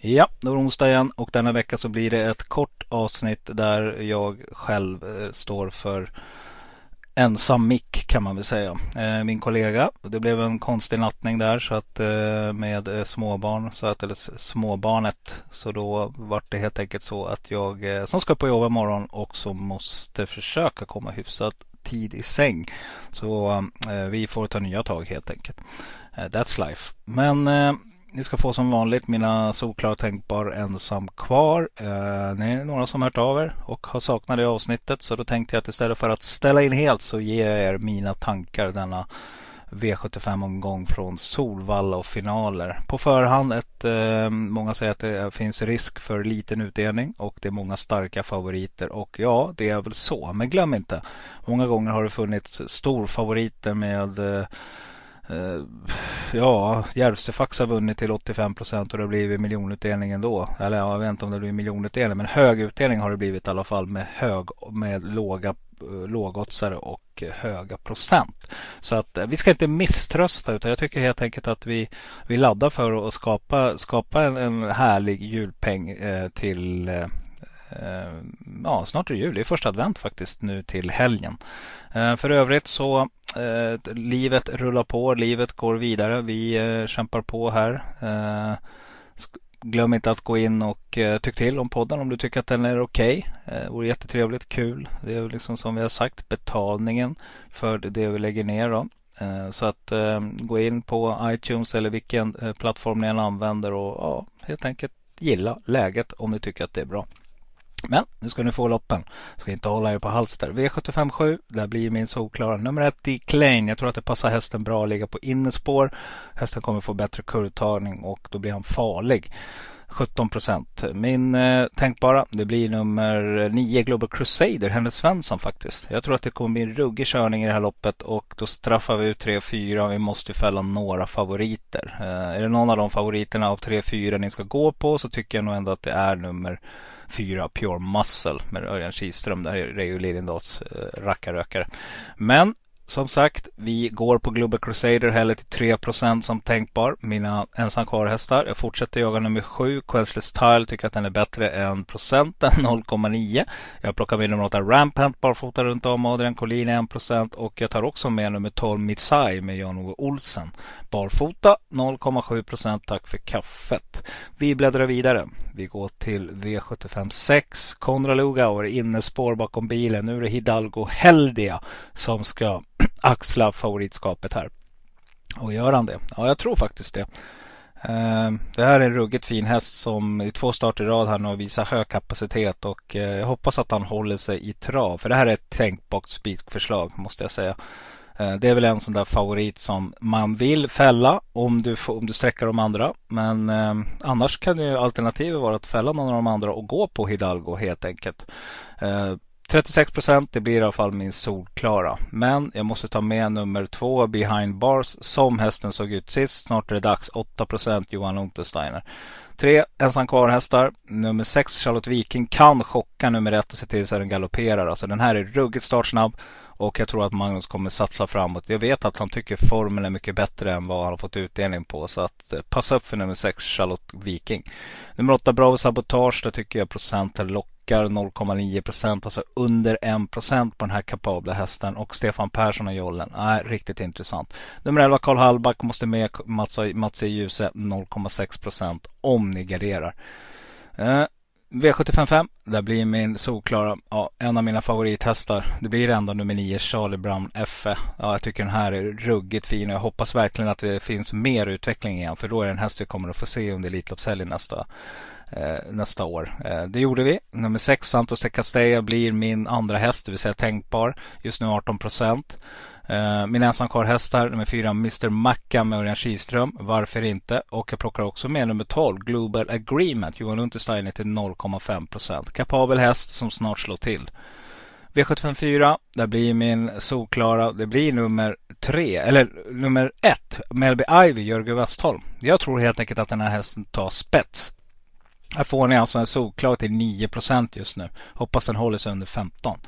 Ja, då är det onsdag igen och denna vecka så blir det ett kort avsnitt där jag själv eh, står för ensam mick kan man väl säga. Eh, min kollega, det blev en konstig nattning där så att eh, med eh, småbarn, så att, eller småbarnet. Så då vart det helt enkelt så att jag eh, som ska på jobb imorgon också måste försöka komma hyfsat tid i säng. Så eh, vi får ta nya tag helt enkelt. That's life. Men ni ska få som vanligt mina solklara tänkbar ensam kvar. Eh, ni är några som hört av er och har saknat det avsnittet så då tänkte jag att istället för att ställa in helt så ger jag er mina tankar denna V75-omgång från Solvalla och finaler. På förhand, ett, eh, många säger att det finns risk för liten utdelning och det är många starka favoriter och ja, det är väl så. Men glöm inte, många gånger har det funnits storfavoriter med eh, Eh, ja, Järvsöfax har vunnit till 85 procent och det har blivit miljonutdelning ändå. Eller ja, jag vet inte om det blir miljonutdelning men hög utdelning har det blivit i alla fall med, hög, med låga eh, lågoddsare och höga procent. Så att eh, vi ska inte misströsta utan jag tycker helt enkelt att vi, vi laddar för att skapa, skapa en, en härlig julpeng eh, till eh, eh ja, snart är det jul. Det är första advent faktiskt nu till helgen. Eh, för övrigt så eh, livet rullar på, livet går vidare. Vi eh, kämpar på här. Eh, glöm inte att gå in och eh, tyck till om podden om du tycker att den är okej. Okay. Det vore jättetrevligt, kul. Det är liksom som vi har sagt betalningen för det vi lägger ner. Då. Eh, så att gå in på iTunes eller vilken plattform ni än använder och ja, helt enkelt gilla läget om ni tycker att det är bra. Men nu ska ni få loppen. Ska inte hålla er på halster. V757, där blir min solklara nummer ett i Klein. Jag tror att det passar hästen bra att ligga på innespår. Hästen kommer få bättre kurvtagning och då blir han farlig. 17 procent. Min eh, tänkbara, det blir nummer 9 Global Crusader, Henrik Svensson faktiskt. Jag tror att det kommer bli en ruggig körning i det här loppet och då straffar vi ut 3-4. Vi måste fälla några favoriter. Eh, är det någon av de favoriterna av 3-4 ni ska gå på så tycker jag nog ändå att det är nummer fyra Pure Muscle med Örjan Kihlström. Det här är ju Liljendals eh, rackarrökare. Men som sagt, vi går på Global Crusader heller till 3% som tänkbar. Mina ensam kvar-hästar. Jag fortsätter jaga nummer 7, Quenchless Tile. Tycker att den är bättre än procenten, 0,9. Jag plockar med nummer 8, Rampant barfota runt om. Adrian Collin 1% och jag tar också med nummer 12, Mitsai med Jan-Ove Olsen. Barfota 0,7% Tack för kaffet. Vi bläddrar vidare. Vi går till V75 6. Luga och innespår bakom bilen. Nu är det Hidalgo Heldia som ska axla favoritskapet här. Och gör han det? Ja, jag tror faktiskt det. Eh, det här är en ruggigt fin häst som i två starter i rad här nu visar hög kapacitet och eh, jag hoppas att han håller sig i trav. För det här är ett tänkbart spikförslag måste jag säga. Eh, det är väl en sån där favorit som man vill fälla om du, om du sträcker de andra. Men eh, annars kan ju alternativet vara att fälla någon av de andra och gå på Hidalgo helt enkelt. Eh, 36 procent, det blir i alla fall min solklara. Men jag måste ta med nummer två, Behind Bars, som hästen såg ut sist. Snart är det dags. 8 procent, Johan Untersteiner. Tre ensam kvar-hästar. Nummer sex, Charlotte Viking, kan chocka nummer ett och se till så att den galopperar. Alltså den här är ruggigt startsnabb. Och jag tror att Magnus kommer satsa framåt. Jag vet att han tycker formen är mycket bättre än vad han har fått utdelning på. Så att eh, passa upp för nummer 6 Charlotte Viking. Nummer 8 Bravo Sabotage. Där tycker jag procenten lockar 0,9 procent. Alltså under 1 procent på den här kapabla hästen. Och Stefan Persson och jollen. Nej, riktigt intressant. Nummer 11 Karl Hallback måste med Mats, Mats i Ljuse 0,6 procent om ni garderar. Eh, V755, där blir min solklara, ja, en av mina favorithästar. Det blir ändå nummer 9, Charlie Brown FE. Ja, jag tycker den här är ruggigt fin och jag hoppas verkligen att det finns mer utveckling igen. För då är det en häst vi kommer att få se under Elitloppshelgen nästa, eh, nästa år. Eh, det gjorde vi. Nummer 6, Santos de Castella, blir min andra häst, det vill säga tänkbar. Just nu 18 procent. Eh, min ensamkarlhästar nummer fyra Mr Macka med Örjan Kihlström. Varför inte? Och jag plockar också med nummer 12 Global Agreement. Johan Untersteiner till 0,5 Kapabel häst som snart slår till. V754, där blir min solklara, det blir nummer tre, eller nummer ett, Melby Ivy, Jörgen Westholm. Jag tror helt enkelt att den här hästen tar spets. Här får ni alltså en solklar till 9% just nu. Hoppas den håller sig under 15.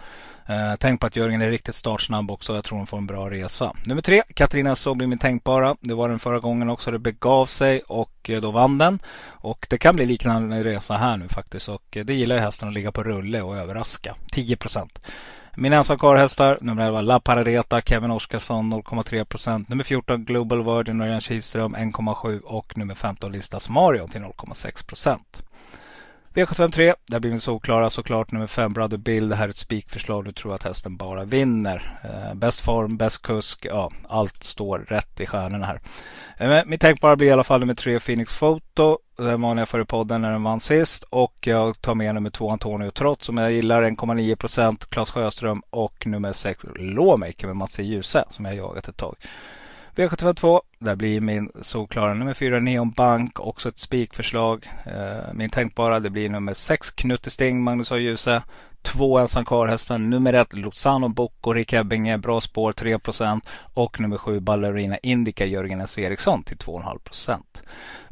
Eh, tänk på att Jörgen är riktigt startsnabb också. Jag tror hon får en bra resa. Nummer tre, Katarina så blir min tänkbara. Det var den förra gången också. Det begav sig och eh, då vann den. Och det kan bli liknande resa här nu faktiskt. Och eh, det gillar ju hästen att ligga på rulle och överraska. 10% Mina ensamkarlhästar, nummer 11 La Paradeta, Kevin Oskarsson 0,3% Nummer 14 Global Virgin, Örjan Kihlström 1,7 och nummer 15 Listas Marion till 0,6 V753, där blir min solklara såklart. Nummer 5 Brother Bill. Det här är ett spikförslag. Du tror att hästen bara vinner. Eh, bäst form, bäst kusk. Ja, allt står rätt i stjärnorna här. Eh, mitt tänkbara blir i alla fall nummer 3 Phoenix Photo. Den vanliga för i podden när den vann sist. Och jag tar med nummer 2 Antonio Trott som jag gillar 1,9 procent. Claes Sjöström och nummer 6 Lawmaker med Mats Ljuse, som jag jagat ett tag. V752, där blir min solklara nummer 4 Neon Bank, också ett spikförslag. Eh, min tänkbara, det blir nummer 6 Knutte Sting, Magnus A. Djuse. Två ensam kvar nummer ett Lozano Bocco, Rick Ebbinge, bra spår 3% och nummer sju Ballerina Indica, Jörgen S. Eriksson till 2,5%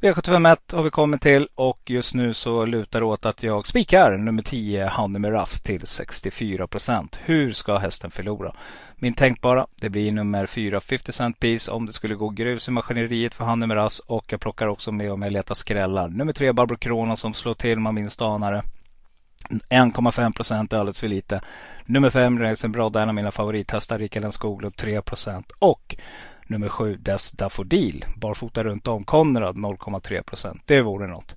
V751 har vi kommit till och just nu så lutar det åt att jag spikar nummer 10 Honey med Rast till 64% Hur ska hästen förlora? Min tänkbara, det blir nummer 4 50 Cent Piece om det skulle gå grus i maskineriet för Honey med Rast och jag plockar också med om jag letar skrällar. Nummer 3 Barbro Krona som slår till man minst anare. 1,5 procent är alldeles för lite. Nummer 5 Racing Brodda, en av mina favorithästar, Rikard Skoglund 3 procent. Och nummer 7 Des Daffodil, barfota runt om, Konrad 0,3 procent. Det vore något.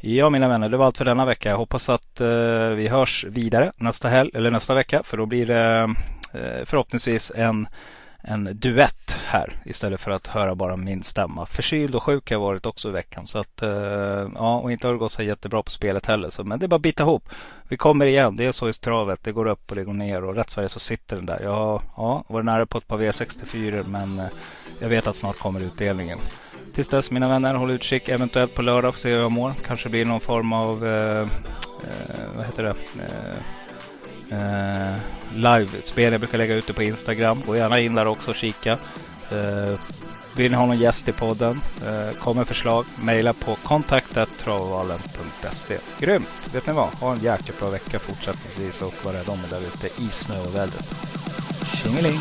Ja mina vänner, det var allt för denna vecka. Jag hoppas att eh, vi hörs vidare nästa helg eller nästa vecka för då blir det eh, förhoppningsvis en en duett här istället för att höra bara min stämma. Förkyld och sjuk har jag varit också i veckan. Så att, eh, ja, och inte har det gått så jättebra på spelet heller. Så, men det är bara att bita ihop. Vi kommer igen. Det är så i travet. Det går upp och det går ner och rätt Sverige så sitter den där. Jag har ja, varit nära på ett par V64 men eh, jag vet att snart kommer utdelningen. Tills dess mina vänner, håll utkik eventuellt på lördag och se hur jag mår. Kanske blir någon form av, eh, eh, vad heter det? Eh, eh, livespel. Jag brukar lägga ut det på Instagram. Gå gärna in där också och kika. Eh, vill ni ha någon gäst i podden? Eh, kom med förslag. Maila på kontaktattravvallen.se. Grymt! Vet ni vad? Ha en jäkligt bra vecka fortsättningsvis och var rädda om er där ute i snö och vädret. Tjingeling!